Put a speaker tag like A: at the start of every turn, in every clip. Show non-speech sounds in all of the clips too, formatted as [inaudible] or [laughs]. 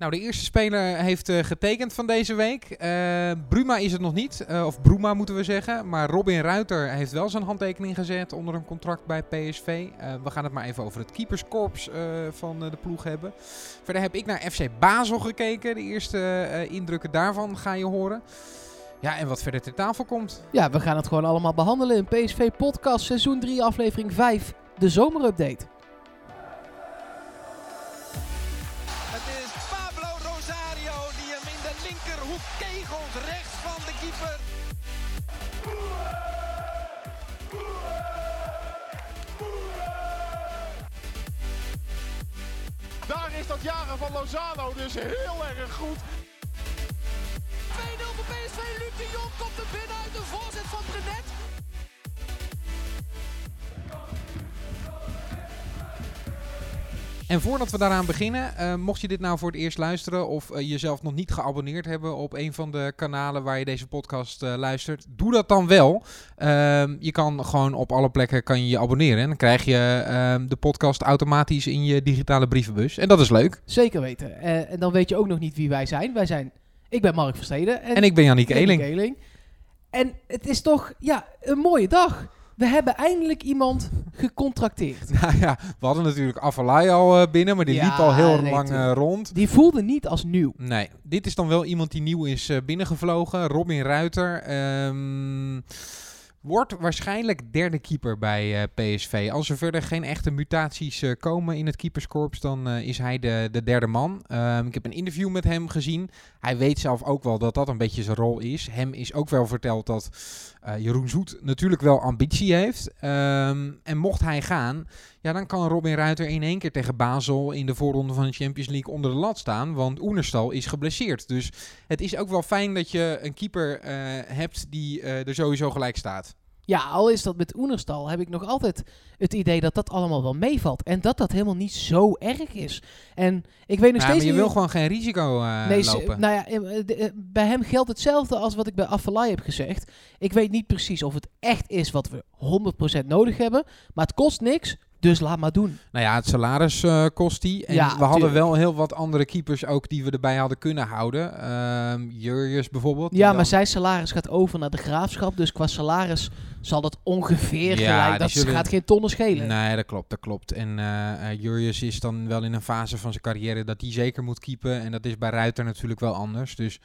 A: Nou, de eerste speler heeft uh, getekend van deze week. Uh, Bruma is het nog niet, uh, of Bruma moeten we zeggen. Maar Robin Ruiter heeft wel zijn handtekening gezet onder een contract bij PSV. we gaan het maar even over het keeperskorps van de ploeg hebben. Verder heb ik naar FC Basel gekeken. De eerste indrukken daarvan ga je horen. Ja, en wat verder ter tafel komt.
B: Ja, we gaan het gewoon allemaal behandelen in PSV Podcast seizoen 3 aflevering 5. De zomerupdate.
C: Van Lozano dus heel erg goed.
A: En voordat we daaraan beginnen, uh, mocht je dit nou voor het eerst luisteren of uh, jezelf nog niet geabonneerd hebben op een van de kanalen waar je deze podcast uh, luistert, doe dat dan wel. Ehm, je kan gewoon op alle plekken kan je, je abonneren en dan krijg je ehm, de podcast automatisch in je digitale brievenbus. En dat is leuk.
B: Zeker weten. en dan weet je ook nog niet wie wij zijn. Wij zijn, ik ben Mark Versteden.
A: En, en ik ben Janniek Eeling. Eeling.
B: En het is toch ja, een mooie dag we hebben eindelijk iemand gecontracteerd. [laughs]
A: Nou ja, we hadden natuurlijk Avalai al uh, binnen, maar die liep al heel lang uh, rond.
B: Die voelde niet als nieuw.
A: Nee, dit is dan wel iemand die nieuw is uh, binnengevlogen. Robin Ruiter. Um, Wordt waarschijnlijk derde keeper bij uh, PSV. Als er verder geen echte mutaties uh, komen in het keeperskorps, dan uh, is hij de, de derde man. Um, ik heb een interview met hem gezien. Hij weet zelf ook wel dat dat een beetje zijn rol is. Hem is ook wel verteld dat Jeroen Zoet natuurlijk wel ambitie heeft. Um, en mocht hij gaan, ja, dan kan Robin Ruiter in één keer tegen Basel in de voorronde van de Champions League onder de lat staan. Want Oenerstal is geblesseerd. Dus het is ook wel fijn dat je een keeper hebt die er sowieso gelijk staat.
B: Ja, al is dat met Oenerstal, heb ik nog altijd het idee dat dat allemaal wel meevalt. En dat dat helemaal niet zo erg is. En ik weet nog
A: ja,
B: steeds
A: maar je wil gewoon geen risico uh, nee, lopen.
B: Nou ja, eh, eh, bij hem geldt hetzelfde als wat ik bij Affalay heb gezegd. Ik weet niet precies of het echt is wat we 100% nodig hebben. Maar het kost niks. Dus laat maar doen.
A: Nou ja, het salaris uh, kost die. En ja, we hadden wel heel wat andere keepers ook die we erbij hadden kunnen houden. Uh, Jurjus bijvoorbeeld.
B: Ja, maar zijn salaris gaat over naar de graafschap. Dus qua salaris zal dat ongeveer ja, gelijk. Dat zullen... gaat geen tonnen schelen.
A: Nee, dat klopt, dat klopt. En uh, Jurjus is dan wel in een fase van zijn carrière dat hij zeker moet keepen. En dat is bij Ruiter natuurlijk wel anders. Dus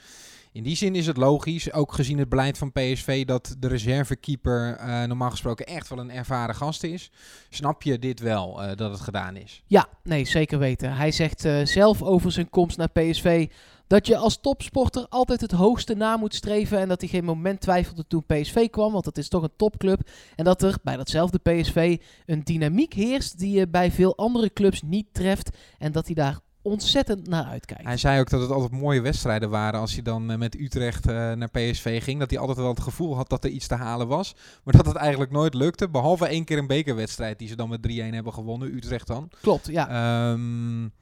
A: in die zin is het logisch, ook gezien het beleid van PSV, dat de reservekeeper uh, normaal gesproken echt wel een ervaren gast is. Snap je dit wel, uh, dat het gedaan is?
B: Ja, nee, zeker weten. Hij zegt uh, zelf over zijn komst naar PSV dat je als topsporter altijd het hoogste na moet streven. En dat hij geen moment twijfelde toen PSV kwam, want dat is toch een topclub. En dat er bij datzelfde PSV een dynamiek heerst die je bij veel andere clubs niet treft. En dat hij daar ontzettend naar uitkijkt.
A: Hij zei ook dat het altijd mooie wedstrijden waren als hij dan eh, met Utrecht uh, naar PSV ging. Dat hij altijd wel het gevoel had dat er iets te halen was. Maar dat het eigenlijk nooit lukte. Behalve één keer een bekerwedstrijd die ze dan met 3-1 hebben gewonnen. Utrecht dan.
B: Klopt, ja.
A: Um,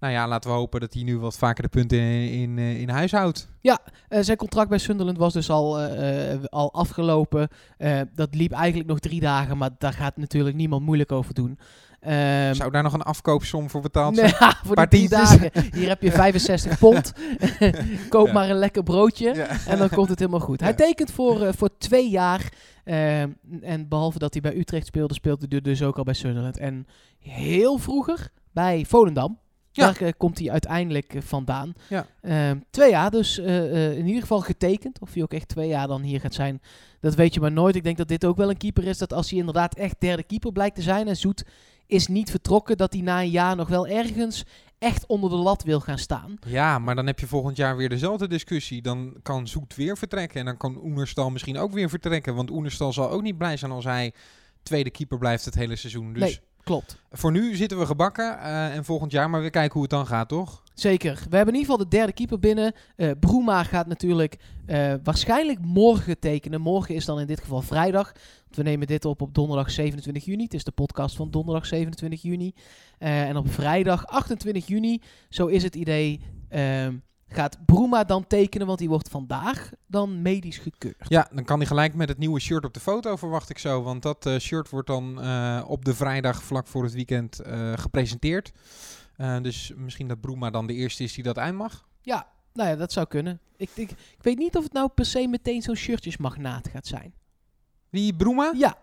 A: nou ja, laten we hopen dat hij nu wat vaker de punten in, in, eh, in huis houdt.
B: Ja, uh, zijn contract bij Sunderland was dus al, uh, al afgelopen. dat liep eigenlijk nog drie dagen, maar daar gaat natuurlijk niemand moeilijk over doen.
A: Um, Zou daar nog een afkoopsom voor betaald zijn?
B: Nee, [laughs] voor die drie dagen. Hier heb je [laughs] 65 pond. [laughs] Koop maar een lekker broodje en dan komt het helemaal goed. Hij tekent voor, uh, voor twee jaar. Uh, en behalve dat hij bij Utrecht speelde, speelde hij dus ook al bij Sunderland. En heel vroeger bij Volendam. Ja. Daar uh, komt hij uiteindelijk uh, vandaan. Ja. Uh, twee jaar dus in ieder geval getekend. Of hij ook echt twee jaar dan hier gaat zijn, dat weet je maar nooit. Ik denk dat dit ook wel een keeper is. Dat als hij inderdaad echt derde keeper blijkt te zijn en Zoet is niet vertrokken, dat hij na een jaar nog wel ergens echt onder de lat wil gaan staan.
A: Ja, maar dan heb je volgend jaar weer dezelfde discussie. Dan kan Zoet weer vertrekken en dan kan Oenerstal misschien ook weer vertrekken. Want Oenerstal zal ook niet blij zijn als hij tweede keeper blijft het hele seizoen. Dus
B: nee, klopt.
A: Voor nu zitten we gebakken uh, en volgend jaar maar weer kijken hoe het dan gaat, toch?
B: Zeker. We hebben in ieder geval de derde keeper binnen. Uh, Broema gaat natuurlijk uh, waarschijnlijk morgen tekenen. Morgen is dan in dit geval vrijdag. We nemen dit op op donderdag 27 juni. Het is de podcast van donderdag 27 juni. Uh, en op vrijdag 28 juni, zo is het idee, uh, gaat Bruma dan tekenen, want die wordt vandaag dan medisch gekeurd.
A: Ja, dan kan hij gelijk met het nieuwe shirt op de foto, verwacht ik zo. Want dat uh, shirt wordt dan op de vrijdag vlak voor het weekend gepresenteerd. Eh, dus misschien dat Bruma dan de eerste is die dat eind mag.
B: Ja, nou ja, dat zou kunnen. Ik, ik, ik weet niet of het nou per se meteen zo'n shirtjesmagnaat gaat zijn.
A: Wie, Bruma?
B: Ja,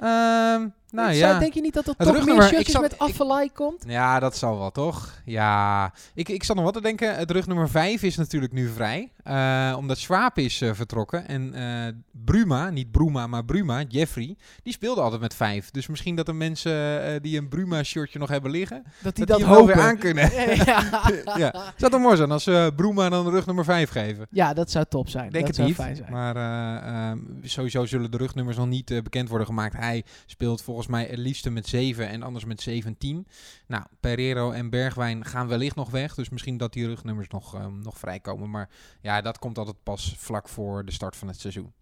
A: Ehm, nou ja.
B: denk je niet dat er
A: Het
B: toch meer
A: rugnummer,
B: shirtjes
A: zat-
B: met Affelay komt?
A: Ja, dat zal wel, toch? Ja. Ik, ik zat nog wat te denken. Het rug nummer 5 is natuurlijk nu vrij. eh, omdat Schwab is eh, vertrokken. En eh, Bruma, niet Bruma, maar Bruma, Jeffrey, die speelde altijd met 5. Dus misschien dat er mensen die een Bruma-shirtje nog hebben liggen,
B: Dat die
A: dat
B: dat,
A: die weer aan kunnen. [laughs]
B: ja. [laughs]
A: ja. Zou toch mooi zijn als ze Bruma dan rug nummer 5 geven?
B: ja, dat zou top zijn.
A: Denk
B: dat
A: het
B: zou
A: niet.
B: fijn zijn.
A: Maar eh, ehm, sowieso zullen de rugnummers nog niet bekend worden gemaakt. Hij speelt volgens mij het liefste met 7 en anders met 17. Nou, Pereiro en Bergwijn gaan wellicht nog weg. Dus misschien dat die rugnummers nog, ehm, nog vrijkomen. Maar ja, dat komt altijd pas vlak voor de start van het seizoen.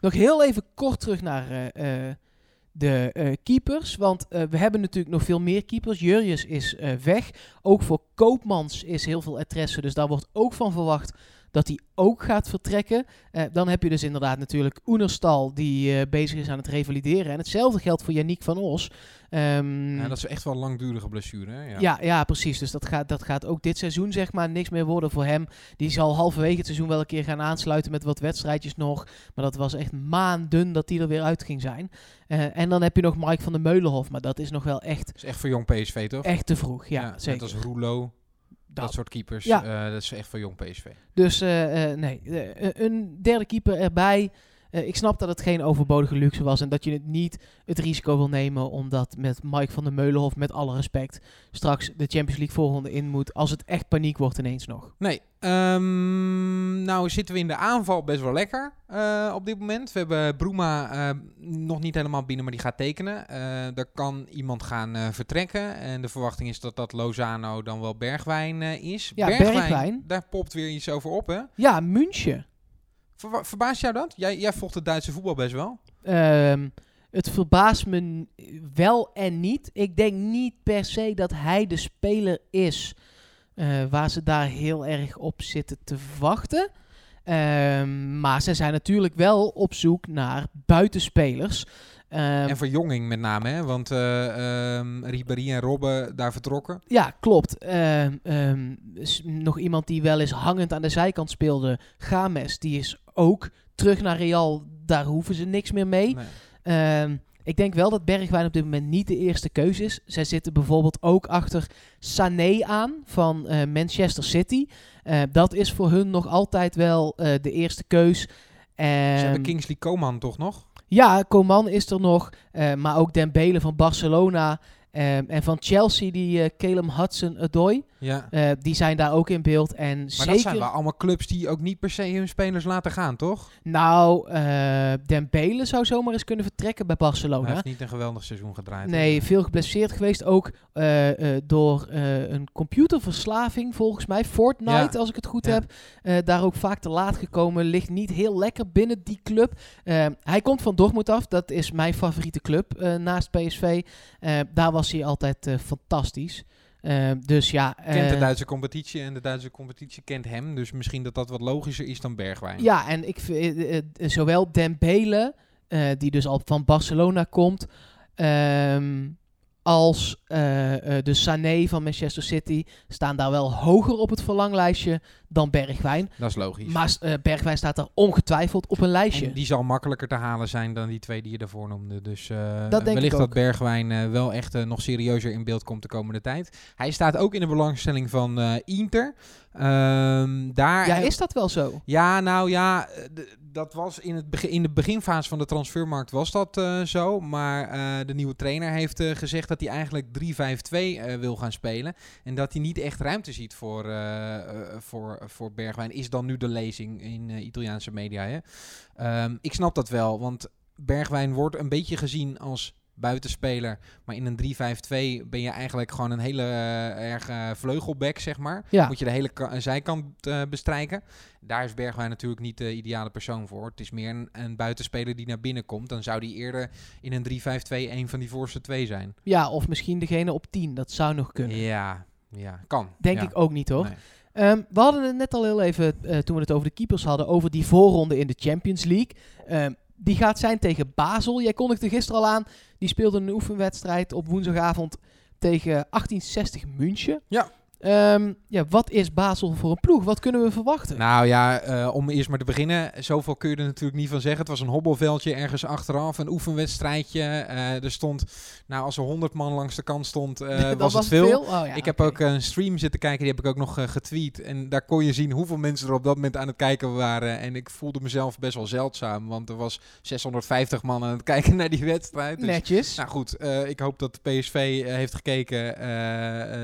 B: Nog heel even kort terug naar eh, eh, de eh, keepers. Want we hebben natuurlijk nog veel meer keepers. Jurjes is weg. Ook voor Koopmans is heel veel interesse. Dus daar wordt ook van verwacht dat hij ook gaat vertrekken. Eh, dan heb je dus inderdaad natuurlijk Oenerstal die eh, bezig is aan het revalideren. En hetzelfde geldt voor Yannick van Os. Ehm,
A: Ja, dat is echt wel een langdurige blessure. Hè? Ja.
B: ja. Ja, precies. Dus dat gaat, dat gaat ook dit seizoen zeg maar niks meer worden voor hem. Die zal halverwege het seizoen wel een keer gaan aansluiten met wat wedstrijdjes nog. Maar dat was echt maanden dat hij er weer uit ging zijn. Eh, en dan heb je nog Mike van der Meulenhof. Maar dat is nog wel echt,
A: Dat is echt voor jong PSV, toch?
B: echt te vroeg. Ja,
A: Net
B: zeker.
A: als Roelo, dat,
B: Dat.
A: soort keepers.
B: Ja.
A: eh, dat is echt voor jong PSV.
B: Dus eh, eh, nee, een derde keeper erbij. Eh, ik snap dat het geen overbodige luxe was en dat je het niet het risico wil nemen omdat met Mike van der Meulenhof, met alle respect, straks de Champions League voorronde in moet als het echt paniek wordt ineens nog.
A: Nee, ehm, nou zitten we in de aanval best wel lekker eh, op dit moment. We hebben Bruma eh, nog niet helemaal binnen, maar die gaat tekenen. Er kan iemand gaan vertrekken. En de verwachting is dat dat Lozano dan wel Bergwijn is.
B: Ja, Bergwijn.
A: Daar popt weer iets over op, hè?
B: Ja, München.
A: Ver, verbaast jou dat? Jij, jij volgt het Duitse voetbal best wel.
B: Ehm, het verbaast me wel en niet. Ik denk niet per se dat hij de speler is eh, waar ze daar heel erg op zitten te wachten. Ehm, maar ze zijn natuurlijk wel op zoek naar buitenspelers. Ehm,
A: en verjonging met name, hè? Want ehm Ribéry en Robben daar vertrokken.
B: ja, klopt. Nog iemand die wel eens hangend aan de zijkant speelde, Games, die is ook terug naar Real. Daar hoeven ze niks meer mee.
A: Nee.
B: Ehm, ik denk wel dat Bergwijn op dit moment niet de eerste keuze is. Zij zitten bijvoorbeeld ook achter Sané aan van eh, Manchester City. Eh, dat is voor hun nog altijd wel eh, de eerste keus.
A: Ze hebben
B: Ehm,
A: Kingsley Coman toch nog?
B: ja, Coman is er nog. eh, maar ook Dembele van Barcelona. Ehm, en van Chelsea, die eh Calum Hudson-Odoi.
A: Ja.
B: eh die zijn daar ook in beeld. En
A: Maar
B: zeker...
A: dat zijn wel allemaal clubs die ook niet per se hun spelers laten gaan, toch?
B: Nou, eh Dembele zou zomaar eens kunnen vertrekken bij Barcelona.
A: Hij heeft niet een geweldig seizoen gedraaid.
B: Nee, veel geblesseerd geweest. Ook door een computerverslaving, volgens mij. Fortnite,
A: Ja.
B: als ik het goed
A: Ja.
B: heb. Daar ook vaak te laat gekomen. Ligt niet heel lekker binnen die club. Hij komt van Dortmund af. Dat is mijn favoriete club naast PSV. Daar was hij altijd eh, fantastisch. Eh, dus ja...
A: Kent de
B: eh,
A: Duitse competitie en de Duitse competitie kent hem. Dus misschien dat dat wat logischer is dan Bergwijn.
B: Ja, en ik vind eh, zowel Dembele, die dus al van Barcelona komt, ehm, als eh, eh, de Sané van Manchester City staan daar wel hoger op het verlanglijstje dan Bergwijn.
A: Dat is logisch.
B: Maar eh, Bergwijn staat daar ongetwijfeld op een lijstje.
A: En die zal makkelijker te halen zijn dan die twee die je daarvoor noemde. Dus
B: Dat
A: wellicht dat. Bergwijn wel echt nog serieuzer in beeld komt de komende tijd. Hij staat ook in de belangstelling van Inter. Ehm, daar
B: ja, is dat wel zo?
A: Ja, nou ja, eh, dat was in, het begin, in de beginfase van de transfermarkt was dat eh, zo. Maar eh, de nieuwe trainer heeft gezegd dat hij eigenlijk 3-5-2 eh, wil gaan spelen. En dat hij niet echt ruimte ziet voor, voor, voor Bergwijn. Is dan nu de lezing in Italiaanse media. Hè? Ehm, ik snap dat wel, want Bergwijn wordt een beetje gezien als buitenspeler. Maar in een 3-5-2 ben je eigenlijk gewoon een hele eh, erg eh, vleugelback, zeg maar.
B: Ja.
A: Moet je de hele ka- zijkant eh, bestrijken. Daar is Bergwijn natuurlijk niet de ideale persoon voor. Het is meer een, een buitenspeler die naar binnen komt. Dan zou die eerder in een 3-5-2 een van die voorste twee zijn.
B: Ja, of misschien degene op 10. Dat zou nog kunnen.
A: Ja, ja kan.
B: Denk
A: Ja.
B: ik ook niet hoor.
A: Nee.
B: Ehm, we hadden het net al heel even, eh, toen we het over de keepers hadden, over die voorronde in de Champions League. Ehm, die gaat zijn tegen Basel. Jij kondigde gisteren al aan, die speelde een oefenwedstrijd op woensdagavond tegen 1860 München.
A: Ja.
B: Ehm, ja, wat is Basel voor een ploeg? Wat kunnen we verwachten?
A: Nou ja, eh, om eerst maar te beginnen. Zoveel kun je er natuurlijk niet van zeggen. Het was een hobbelveldje ergens achteraf. Een oefenwedstrijdje. Eh, er stond, nou als er 100 man langs de kant stond, eh, [laughs]
B: Dat
A: was, het veel.
B: Oh, ja,
A: ik heb ook een stream zitten kijken, die heb ik ook nog getweet. En daar kon je zien hoeveel mensen er op dat moment aan het kijken waren. En ik voelde mezelf best wel zeldzaam, want er was 650 man aan het [laughs] kijken naar die wedstrijd. Dus,
B: Netjes.
A: nou goed, ik hoop dat de PSV heeft gekeken,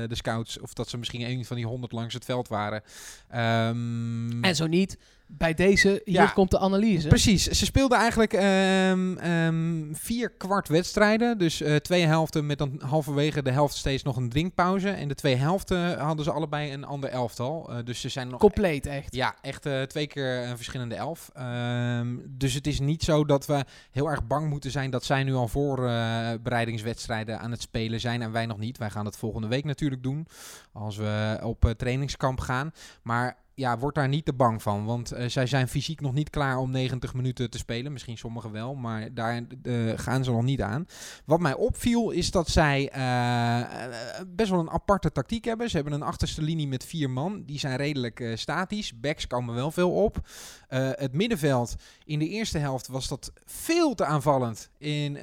A: de scouts, of dat ze misschien een van die 100 langs het veld waren. Ehm,
B: en zo niet, bij deze, hier
A: Ja.
B: komt de analyse.
A: Precies, ze speelden eigenlijk ehm, ehm, vier kwart wedstrijden. Dus eh, twee helften met dan halverwege de helft steeds nog een drinkpauze. En de twee helften hadden ze allebei een ander elftal. Eh, dus ze zijn nog
B: Compleet echt.
A: ja, echt eh, twee keer een verschillende elf. Ehm, dus het is niet zo dat we heel erg bang moeten zijn dat zij nu al voorbereidingswedstrijden aan het spelen zijn en wij nog niet. Wij gaan dat volgende week natuurlijk doen als we op trainingskamp gaan. Maar ja, word daar niet te bang van, want eh, zij zijn fysiek nog niet klaar om 90 minuten te spelen. Misschien sommigen wel, maar daar eh, gaan ze nog niet aan. Wat mij opviel is dat zij eh, best wel een aparte tactiek hebben. Ze hebben een achterste linie met vier man. Die zijn redelijk statisch. Backs komen wel veel op. Het middenveld in de eerste helft was dat veel te aanvallend. In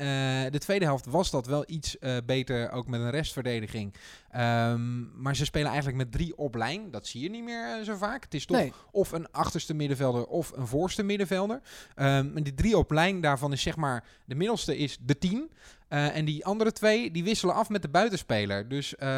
A: de tweede helft was dat wel iets beter, ook met een restverdediging. Ehm, maar ze spelen eigenlijk met drie op lijn. Dat zie je niet meer eh, zo vaak. Het is toch
B: Nee.
A: of een achterste middenvelder of een voorste middenvelder. Ehm, en die drie op lijn daarvan is zeg maar... De middelste is de 10. Eh, en die andere twee, die wisselen af met de buitenspeler. Dus eh,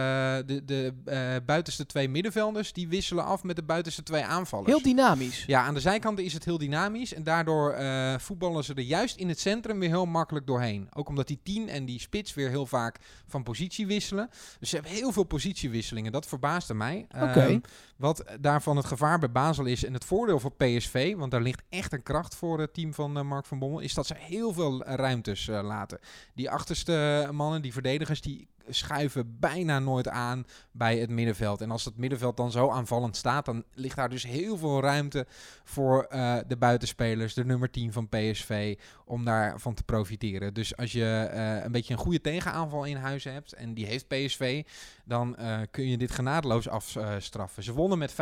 A: de, de eh, buitenste twee middenvelders, die wisselen af met de buitenste twee aanvallers.
B: Heel dynamisch.
A: Ja, aan de zijkanten is het heel dynamisch. En daardoor voetballen ze er juist in het centrum weer heel makkelijk doorheen. Ook omdat die 10 en die spits weer heel vaak van positie wisselen. Dus ze hebben heel veel positiewisselingen. Dat verbaasde mij. Ehm, wat daarvan het gevaar bij Basel is en het voordeel voor PSV, want daar ligt echt een kracht voor het team van Mark van Bommel, is dat ze heel veel ruimtes laten. Die achterste mannen, die verdedigers, die schuiven bijna nooit aan bij het middenveld. En als het middenveld dan zo aanvallend staat, dan ligt daar dus heel veel ruimte voor eh, de buitenspelers, de nummer 10 van PSV, om daarvan te profiteren. Dus als je eh, een beetje een goede tegenaanval in huis hebt, en die heeft PSV, dan eh, kun je dit genadeloos afstraffen. Ze wonnen met 5-1.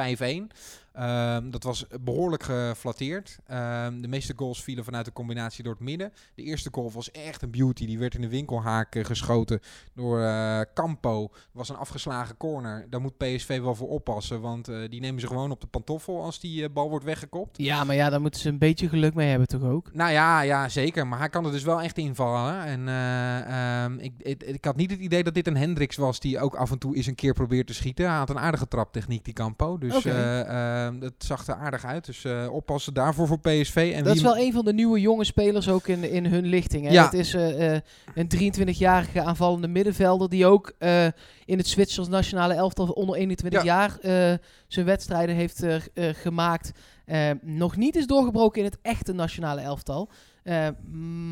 A: Ehm, dat was behoorlijk geflatteerd. Ehm, de meeste goals vielen vanuit de combinatie door het midden. De eerste goal was echt een beauty. Die werd in de winkelhaak geschoten door eh, Campo. Dat was een afgeslagen corner. Daar moet PSV wel voor oppassen. Want eh, die nemen ze gewoon op de pantoffel als die eh, bal wordt weggekopt.
B: Ja, maar ja, daar moeten ze een beetje geluk mee hebben toch ook?
A: Nou ja, ja, zeker. Maar hij kan er dus wel echt invallen. En eh, ehm, ik, ik, ik had niet het idee dat dit een Hendricks was die ook af en toe eens een keer probeert te schieten. Hij had een aardige traptechniek, die Campo. Dus
B: Oké.
A: eh, ehm, dat zag er aardig uit. Dus oppassen daarvoor voor PSV. En
B: dat is wel een van de nieuwe jonge spelers ook in, in hun lichting. Hè?
A: Ja.
B: Het is een 23-jarige aanvallende middenvelder die ook eh, in het Zwitsers nationale elftal onder 21
A: Ja.
B: jaar eh, zijn wedstrijden heeft eh, gemaakt. Nog niet is doorgebroken in het echte nationale elftal.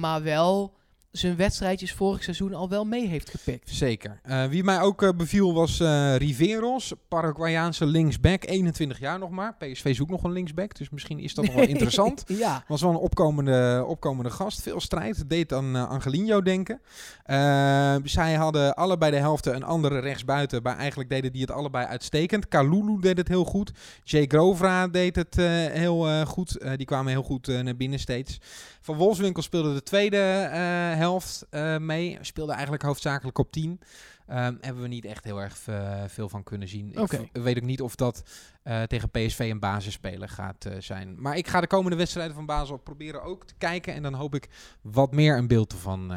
B: Maar wel zijn wedstrijdjes vorig seizoen al wel mee heeft gepikt.
A: Zeker. Eh, wie mij ook eh, beviel was eh, Riveros, Paraguayaanse linksback, 21 jaar nog maar. PSV zoekt nog een linksback, dus misschien is dat nog wel [laughs] interessant. [laughs]
B: ja.
A: Was wel een opkomende, opkomende gast. Veel strijd. Deed aan Angelino denken. Zij hadden allebei de helften een andere rechtsbuiten. Maar eigenlijk deden die het allebei uitstekend. Kalulu deed het heel goed. Jay Grovra deed het heel goed. die kwamen heel goed naar binnen steeds. Van Wolfswinkel speelde de tweede uh, helft uh, mee. Speelde eigenlijk hoofdzakelijk op 10. Um, hebben we niet echt heel erg veel van kunnen zien.
B: Okay.
A: Ik weet ook niet of dat uh, tegen PSV een basisspeler gaat zijn. Maar ik ga de komende wedstrijden van Basel proberen ook te kijken. En dan hoop ik wat meer een beeld ervan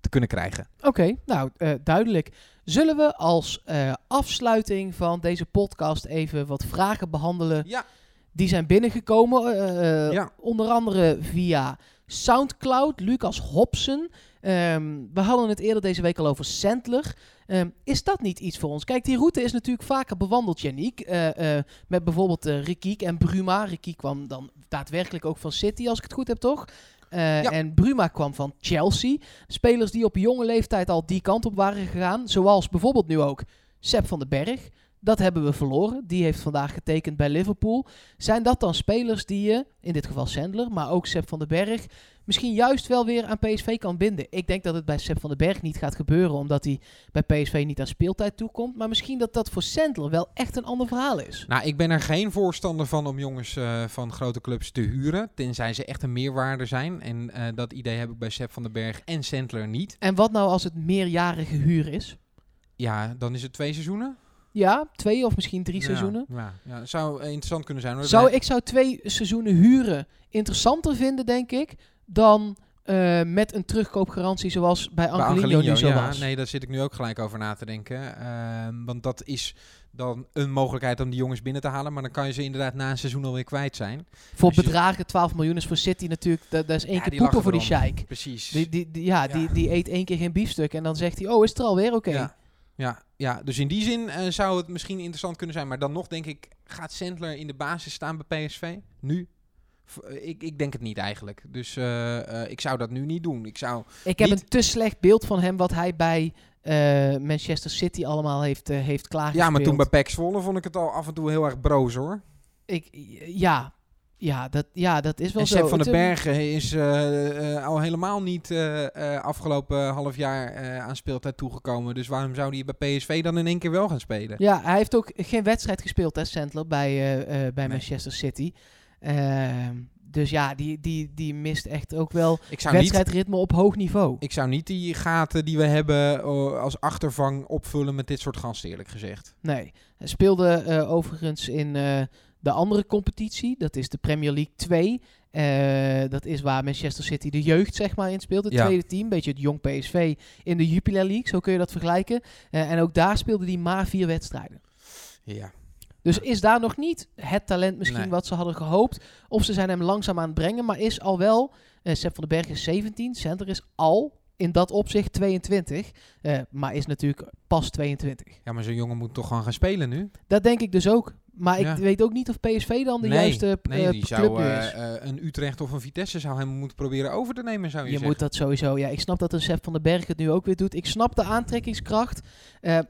A: te kunnen krijgen.
B: Oké, okay, nou duidelijk. Zullen we als uh, afsluiting van deze podcast even wat vragen behandelen?
A: Ja.
B: Die zijn binnengekomen. Uh,
A: ja.
B: Onder andere via Soundcloud, Lucas Hobson. Um, we hadden het eerder deze week al over Sandler. Um, is dat niet iets voor ons? Kijk, die route is natuurlijk vaker bewandeld, Yannick. Uh, uh, met bijvoorbeeld uh, Rikiek en Bruma. Rikiek kwam dan daadwerkelijk ook van City, als ik het goed heb, toch? Ja. En Bruma kwam van Chelsea. Spelers die op jonge leeftijd al die kant op waren gegaan. Zoals bijvoorbeeld nu ook Sepp van den Berg. Dat hebben we verloren. Die heeft vandaag getekend bij Liverpool. Zijn dat dan spelers die je, in dit geval Sandler, maar ook Sepp van den Berg, misschien juist wel weer aan PSV kan binden? Ik denk dat het bij Sepp van den Berg niet gaat gebeuren, omdat hij bij PSV niet aan speeltijd toekomt. Maar misschien dat dat voor Sandler wel echt een ander verhaal is.
A: Nou, ik ben er geen voorstander van om jongens uh, van grote clubs te huren. Tenzij ze echt een meerwaarde zijn. En uh, dat idee heb ik bij Sepp van den Berg en Sandler niet.
B: En wat nou als het meerjarige huur is?
A: Ja, dan is het twee seizoenen.
B: Ja, twee of misschien drie
A: Ja,
B: seizoenen.
A: Ja, ja, zou eh, interessant kunnen zijn. Hoor.
B: Zou, ik zou twee seizoenen huren interessanter vinden, denk ik, dan eh, met een terugkoopgarantie zoals bij
A: Bij
B: Angelino, nu zo
A: ja,
B: was.
A: nee, daar zit ik nu ook gelijk over na te denken. Ehm, want dat is dan een mogelijkheid om die jongens binnen te halen. Maar dan kan je ze inderdaad na een seizoen alweer kwijt zijn.
B: voor
A: je-
B: bedragen 12 miljoen is voor City natuurlijk, dat, dat is één
A: Ja,
B: keer poepen voor die sheik.
A: Precies.
B: Die, die, die- ja,
A: Ja.
B: Die, die eet één keer geen biefstuk en dan zegt hij, oh, is het er alweer? Oké.
A: Ja, ja, dus in die zin eh, zou het misschien interessant kunnen zijn. Maar dan nog denk ik, gaat Sandler in de basis staan bij PSV? Nu? V- eh, Ik, ik denk het niet eigenlijk. Dus eh, ik zou dat nu niet doen. Ik zou...
B: Ik heb een te slecht beeld van hem wat hij bij Manchester City allemaal heeft, heeft klaargespeeld.
A: Ja, maar toen bij PEC Zwolle vond ik het al af en toe heel erg broos hoor.
B: Ik, ja, ja, dat, ja, dat is wel
A: En
B: zo.
A: Sepp van den Bergen is eh, eh, al helemaal niet eh, afgelopen half jaar aan speeltijd toegekomen. Dus waarom zou hij bij PSV dan in één keer wel gaan spelen?
B: Ja, hij heeft ook geen wedstrijd gespeeld, hè, Sandler, bij, bij
A: Nee.
B: Manchester City. Ehm, dus ja, die, die, die mist echt ook wel wedstrijdritme op hoog niveau.
A: ik zou niet die gaten die we hebben als achtervang opvullen met dit soort gasten eerlijk gezegd.
B: Nee. Hij speelde overigens in de andere competitie. Dat is de Premier League 2. Eh, dat is waar Manchester City de jeugd zeg maar in speelt. Het
A: Ja.
B: tweede team. Beetje het jong PSV in de Jupiler League. Zo kun je dat vergelijken. Eh, en ook daar speelde hij maar vier wedstrijden.
A: Ja.
B: Dus is daar nog niet het talent misschien
A: Nee.
B: wat ze hadden gehoopt. Of ze zijn hem langzaam aan het brengen. Maar is al wel, eh Sepp van den Berg is 17. Center is al in dat opzicht 22. eh, maar is natuurlijk pas 22.
A: ja, maar zo'n jongen moet toch gewoon gaan spelen nu?
B: Dat denk ik dus ook. Maar ik weet ook niet of PSV dan de
A: nee,
B: juiste
A: nee,
B: eh,
A: die
B: club
A: zou eh,
B: is.
A: eh, een Utrecht of een Vitesse zou hem moeten proberen over te nemen, zou je,
B: Je
A: zeggen.
B: moet dat sowieso. Ja, ik snap dat een Sepp van den Berg het nu ook weer doet. Ik snap de aantrekkingskracht.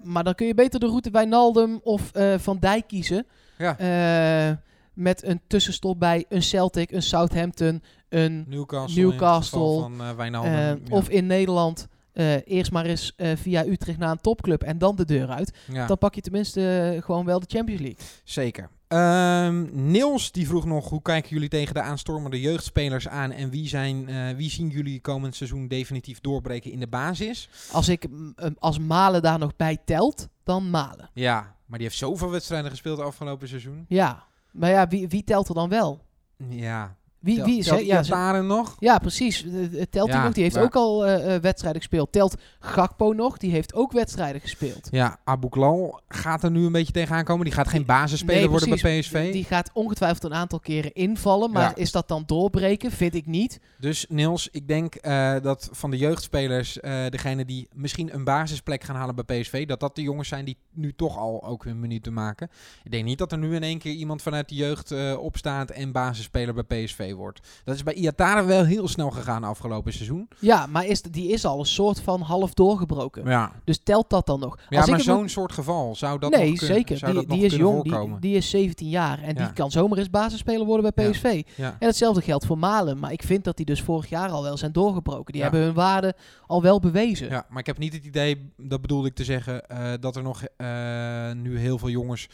B: maar dan kun je beter de route bij Naldum of Van Dijk kiezen.
A: Ja.
B: Met een tussenstop bij een Celtic, een Southampton, een
A: Newcastle,
B: Newcastle,
A: in van ja.
B: of in Nederland eh, eerst maar eens eh, via Utrecht naar een topclub en dan de deur uit.
A: ja.
B: Dan pak je tenminste eh, gewoon wel de Champions League.
A: Zeker. Ehm, Niels die vroeg nog hoe kijken jullie tegen de aanstormende jeugdspelers aan en wie, zijn, wie zien jullie komend seizoen definitief doorbreken in de basis?
B: Als ik mm, mm, als Malen daar nog bij telt, dan Malen.
A: Ja, maar die heeft zoveel wedstrijden gespeeld afgelopen seizoen.
B: Ja, maar ja, wie, wie telt er dan wel?
A: Ja.
B: Wie, wie is, ja,
A: Iataren nog?
B: ja, precies. Eh, eh, Telt hij
A: Ja,
B: nog? Die heeft
A: maar-
B: ook al eh, wedstrijden gespeeld. Telt Gakpo nog? Die heeft ook wedstrijden gespeeld.
A: Ja, Abu Klal gaat er nu een beetje tegenaan komen. Die gaat geen basisspeler
B: Nee,
A: worden bij. PSV.
B: Die gaat ongetwijfeld een aantal keren invallen. Maar
A: Ja.
B: is dat dan doorbreken? Vind ik niet.
A: Dus Niels, ik denk dat van de jeugdspelers, eh degene die misschien een basisplek gaan halen bij PSV, dat dat de jongens zijn die nu toch al ook hun minuten maken. Ik denk niet dat er nu in één keer iemand vanuit de jeugd opstaat en basisspeler bij PSV wordt. Dat is bij Iataren wel heel snel gegaan afgelopen seizoen.
B: Ja, maar is, die is al een soort van half doorgebroken.
A: Ja,
B: Dus telt dat dan nog?
A: ja
B: Als ik
A: maar zo'n soort geval zou dat
B: nee,
A: nog kunnen,
B: zeker.
A: Zou
B: Die,
A: dat nog
B: die is jong, die, die is 17 jaar en
A: Ja.
B: die kan zomaar eens basisspeler worden bij. PSV.
A: ja.
B: En hetzelfde geldt voor Malen. Maar ik vind dat die dus vorig jaar al wel zijn doorgebroken. Die hebben hun waarde al wel bewezen.
A: Ja, maar ik heb niet het idee, dat bedoelde ik te zeggen, eh, dat er nog eh, nu heel veel jongens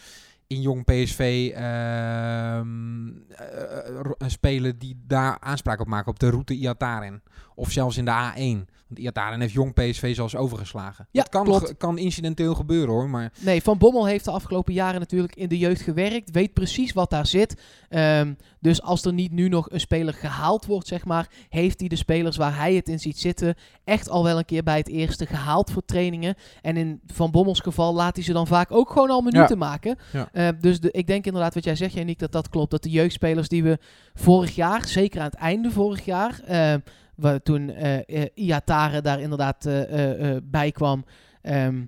A: in jong PSV ehm, eh, ro- eh, spelen die daar aanspraak op maken op de route Iataren. Of zelfs in de A1. Want Iataren heeft jong PSV zelfs overgeslagen.
B: Ja,
A: dat kan, kan incidenteel gebeuren hoor, maar
B: Nee, Van Bommel heeft de afgelopen jaren natuurlijk in de jeugd gewerkt. Weet precies wat daar zit. Ehm, dus als er niet nu nog een speler gehaald wordt, zeg maar, heeft hij de spelers waar hij het in ziet zitten echt al wel een keer bij het eerste gehaald voor trainingen. En in Van Bommels geval laat hij ze dan vaak ook gewoon al minuten maken.
A: Ja.
B: Eh, dus de, ik denk inderdaad wat jij zegt, Janiek, dat dat klopt. Dat de jeugdspelers die we vorig jaar, zeker aan het einde vorig jaar, eh, waar toen eh eh, Iatare daar inderdaad eh, bij kwam. ehm,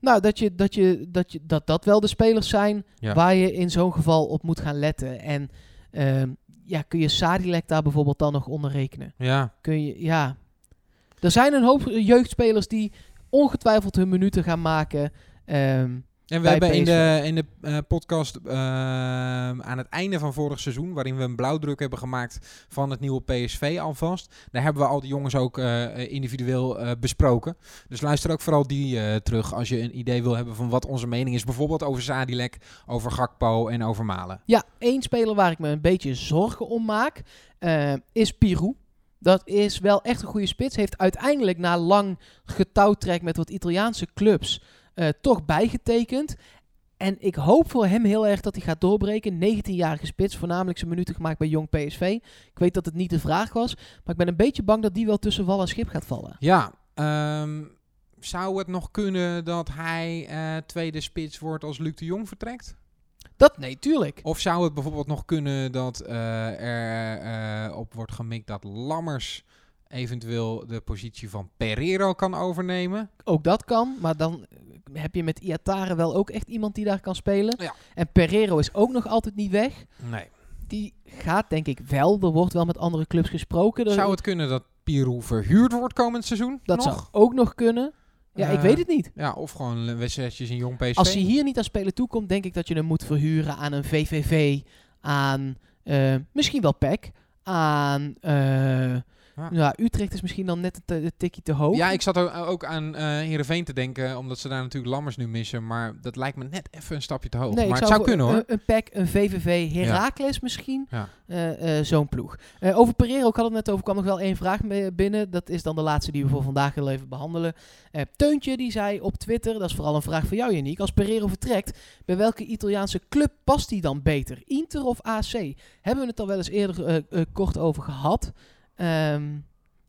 B: nou, dat, je, dat, je, dat, je, dat dat wel de spelers zijn
A: Ja.
B: waar je in zo'n geval op moet gaan letten. En ehm, ja, kun je Sadilek daar bijvoorbeeld dan nog onder rekenen?
A: ja,
B: Kun je, ja. Er zijn een hoop jeugdspelers die ongetwijfeld hun minuten gaan maken. Ehm,
A: En we hebben in de, in de eh, podcast eh, aan het einde van vorig seizoen, waarin we een blauwdruk hebben gemaakt van het nieuwe PSV alvast, daar hebben we al die jongens ook eh, individueel eh, besproken. Dus luister ook vooral die terug als je een idee wil hebben van wat onze mening is. Bijvoorbeeld over Zadilek, over Gakpo en over Malen.
B: Ja, één speler waar ik me een beetje zorgen om maak, is Pirou. Dat is wel echt een goede spits. Heeft uiteindelijk na lang getouwtrek met wat Italiaanse clubs eh, toch bijgetekend. En ik hoop voor hem heel erg dat hij gaat doorbreken. 19-jarige spits, voornamelijk zijn minuten gemaakt bij Jong PSV. Ik weet dat het niet de vraag was, maar ik ben een beetje bang dat die wel tussen wal en schip gaat vallen.
A: Ja, ehm, zou het nog kunnen dat hij eh, tweede spits wordt als Luc de Jong vertrekt?
B: Dat, nee, tuurlijk.
A: Of zou het bijvoorbeeld nog kunnen dat eh, er op wordt gemikt dat Lammers eventueel de positie van Pereiro kan overnemen?
B: Ook dat kan, maar dan heb je met Iatare wel ook echt iemand die daar kan spelen.
A: Ja.
B: En Pereiro is ook nog altijd niet weg.
A: Nee.
B: Die gaat denk ik wel. Er wordt wel met andere clubs gesproken. Er-
A: Zou het kunnen dat Pirou verhuurd wordt komend seizoen?
B: dat
A: nog?
B: zou ook nog kunnen. Ja, ik
A: Eh,
B: weet het niet.
A: Ja, of gewoon wedstrijdjes in jong PSV.
B: Als hij hier niet aan spelen toekomt, denk ik dat je hem moet verhuren aan een VVV, aan eh, misschien wel PEC, aan eh,
A: Ja.
B: ja. Utrecht is misschien dan net een, een tikje te hoog.
A: Ja, ik zat ook- ook aan eh Heerenveen te denken, omdat ze daar natuurlijk Lammers nu missen. Maar dat lijkt me net even een stapje te hoog.
B: Nee,
A: maar
B: ik
A: het zou kunnen hoor.
B: Een, een PEC, een VVV, Heracles misschien.
A: Ja.
B: Eh, eh, Zo'n ploeg. Eh, over Pereiro, ik had het net over, kwam nog wel één vraag binnen. Dat is dan de laatste die we voor vandaag willen even behandelen. Eh, Teuntje die zei op Twitter, dat is vooral een vraag voor jou Janiek. Als Pereiro vertrekt, bij welke Italiaanse club past hij dan beter? Inter of AC? Hebben we het al wel eens eerder eh, eh, kort over gehad. Ehm,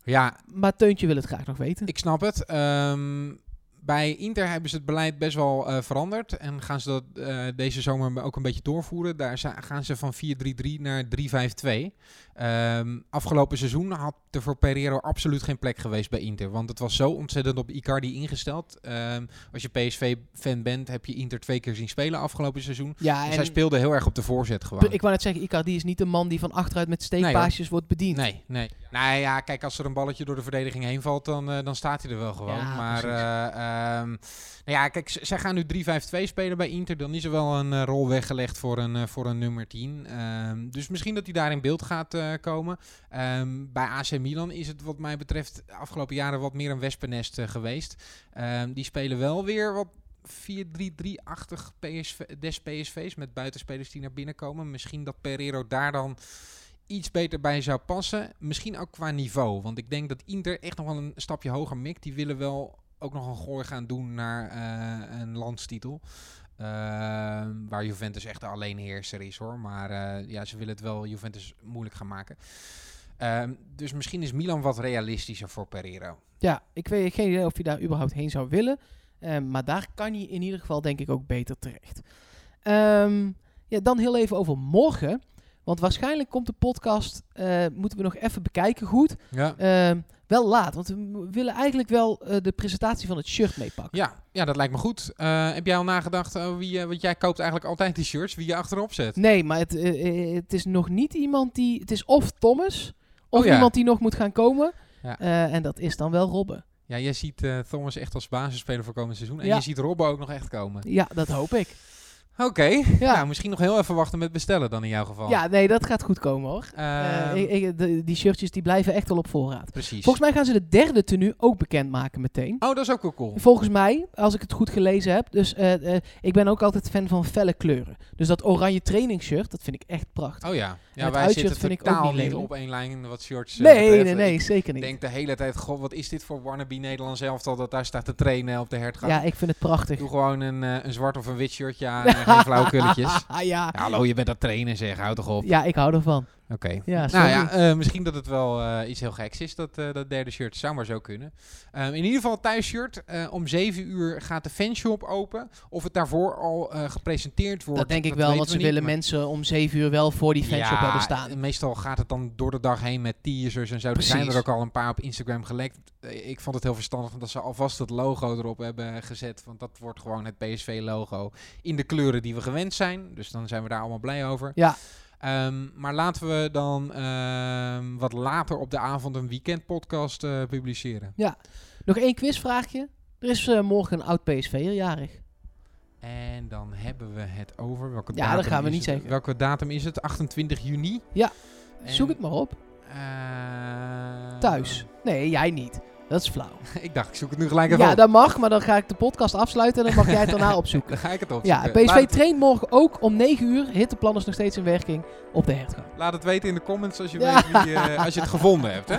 A: Ja,
B: maar Teuntje wil het graag nog weten.
A: Ik snap het. Ehm, bij Inter hebben ze het beleid best wel eh, veranderd. En gaan ze dat eh, deze zomer ook een beetje doorvoeren. Daar gaan ze van 4-3-3 naar 3-5-2. Ehm, afgelopen seizoen had er voor Pereiro absoluut geen plek geweest bij Inter. Want het was zo ontzettend op Icardi ingesteld. Ehm, als je PSV-fan bent, heb je Inter twee keer zien spelen afgelopen seizoen.
B: ja,
A: Dus
B: en
A: hij speelde heel erg op de voorzet gewoon.
B: ik wou net zeggen, Icardi is niet een man die van achteruit met steekpaasjes wordt bediend.
A: Nee, nee. Nou ja, kijk, als er een balletje door de verdediging heen valt, dan, eh, dan staat hij er wel gewoon.
B: Ja,
A: maar eh, ehm, nou ja, kijk, zij gaan nu 3-5-2 spelen bij Inter. Dan is er wel een eh, rol weggelegd voor een, voor een nummer 10. Ehm, dus misschien dat hij daar in beeld gaat komen. Bij AC Milan is het wat mij betreft de afgelopen jaren wat meer een wespennest eh, geweest. Ehm, die spelen wel weer wat 4-3-3-achtig PSV, des PSV's met buitenspelers die naar binnen komen. Misschien dat Pereiro daar dan iets beter bij zou passen. Misschien ook qua niveau. Want ik denk dat Inter echt nog wel een stapje hoger mikt. Die willen wel ook nog een gooi gaan doen naar eh, een landstitel. Ehm, waar Juventus echt de alleenheerser is hoor. Maar eh, ja, ze willen het wel Juventus moeilijk gaan maken. Ehm, dus misschien is Milan wat realistischer voor Pereiro.
B: Ja, ik weet geen idee of hij daar überhaupt heen zou willen. Ehm, maar daar kan hij in ieder geval denk ik ook beter terecht. Ehm, ja, dan heel even over morgen. Want waarschijnlijk komt de podcast, eh, moeten we nog even bekijken goed.
A: Ja.
B: Wel laat, want we willen eigenlijk wel eh, de presentatie van het shirt meepakken.
A: Ja, ja, dat lijkt me goed. Eh, heb jij al nagedacht wie want jij koopt eigenlijk altijd die shirts, wie je achterop zet?
B: Nee, maar het, het is nog niet iemand die... Het is of Thomas, of
A: Oh ja.
B: iemand die nog moet gaan komen.
A: Ja.
B: Eh, en dat is dan wel Robben.
A: Ja, jij ziet eh, Thomas echt als basisspeler voor komend seizoen. En je ziet Robben ook nog echt komen.
B: Ja, dat hoop ik.
A: Oké,
B: Ja.
A: nou, misschien nog heel even wachten met bestellen dan in jouw geval.
B: Ja, nee, dat gaat goed komen hoor. Eh,
A: Ehm,
B: ik- ik- de- die shirtjes die blijven echt wel op voorraad.
A: Precies.
B: Volgens mij gaan ze de derde tenue ook bekendmaken meteen.
A: Oh, dat is ook wel cool.
B: Volgens mij, als ik het goed gelezen heb. Dus eh, eh, ik ben ook altijd fan van felle kleuren. Dus dat oranje trainingsshirt, dat vind ik echt prachtig.
A: Oh ja, ja wij zitten
B: vind ik ook niet lelijk.
A: op één lijn wat shirts eh,
B: nee,
A: betreft.
B: nee, nee,
A: Ik
B: zeker niet.
A: denk de hele tijd, god, wat is dit voor wannabe Nederlands elftal dat daar staat te trainen op de hertgang.
B: Ja, ik vind het prachtig.
A: Doe gewoon een, eh, een zwart of een wit shirtje aan [laughs] [laughs] geen flauwe kulletjes.
B: ja. [laughs]
A: Ja, hallo, je bent het trainen zeg, houd toch op.
B: ja, ik hou ervan.
A: Oké.
B: Ja,
A: Nou ja, eh, misschien dat het wel eh, iets heel geks is, dat, eh, dat derde shirt. Zou maar zo kunnen. Ehm, in ieder geval thuisshirt. om 7 uur gaat de fanshop open. Of het daarvoor al gepresenteerd wordt.
B: dat denk ik wel, want
A: we
B: ze
A: niet,
B: willen mensen om zeven uur wel voor die fanshop hebben staan.
A: meestal gaat het dan door de dag heen met teasers en zo. Er zijn er ook al een paar op Instagram gelekt. Ik vond het heel verstandig dat ze alvast het logo erop hebben gezet. Want dat wordt gewoon het PSV-logo in de kleuren die we gewend zijn. Dus dan zijn we daar allemaal blij over.
B: Ja.
A: Ehm, maar laten we dan ehm, wat later op de avond een weekendpodcast eh publiceren.
B: Nog één quizvraagje. Er is eh, morgen een oud PSV'er jarig.
A: En dan hebben we het over... Welke
B: Ja, dat
A: datum
B: gaan we niet
A: het?
B: zeggen.
A: Welke datum is het? 28 juni?
B: Ja,
A: En,
B: Zoek het maar op.
A: eh,
B: Thuis. Nee, jij niet. Dat is flauw. [laughs]
A: ik dacht, ik zoek het nu gelijk even
B: Ja,
A: op.
B: dat mag, maar dan ga ik de podcast afsluiten en dan mag jij het daarna [laughs] opzoeken.
A: Dan ga ik het opzoeken.
B: Ja, PSV traint morgen ook om 9 uur. Hitteplan is nog steeds in werking op de hertgang.
A: Laat het weten in de comments als je,
B: Ja.
A: weet wie, eh, als je het [laughs] gevonden hebt. Hè?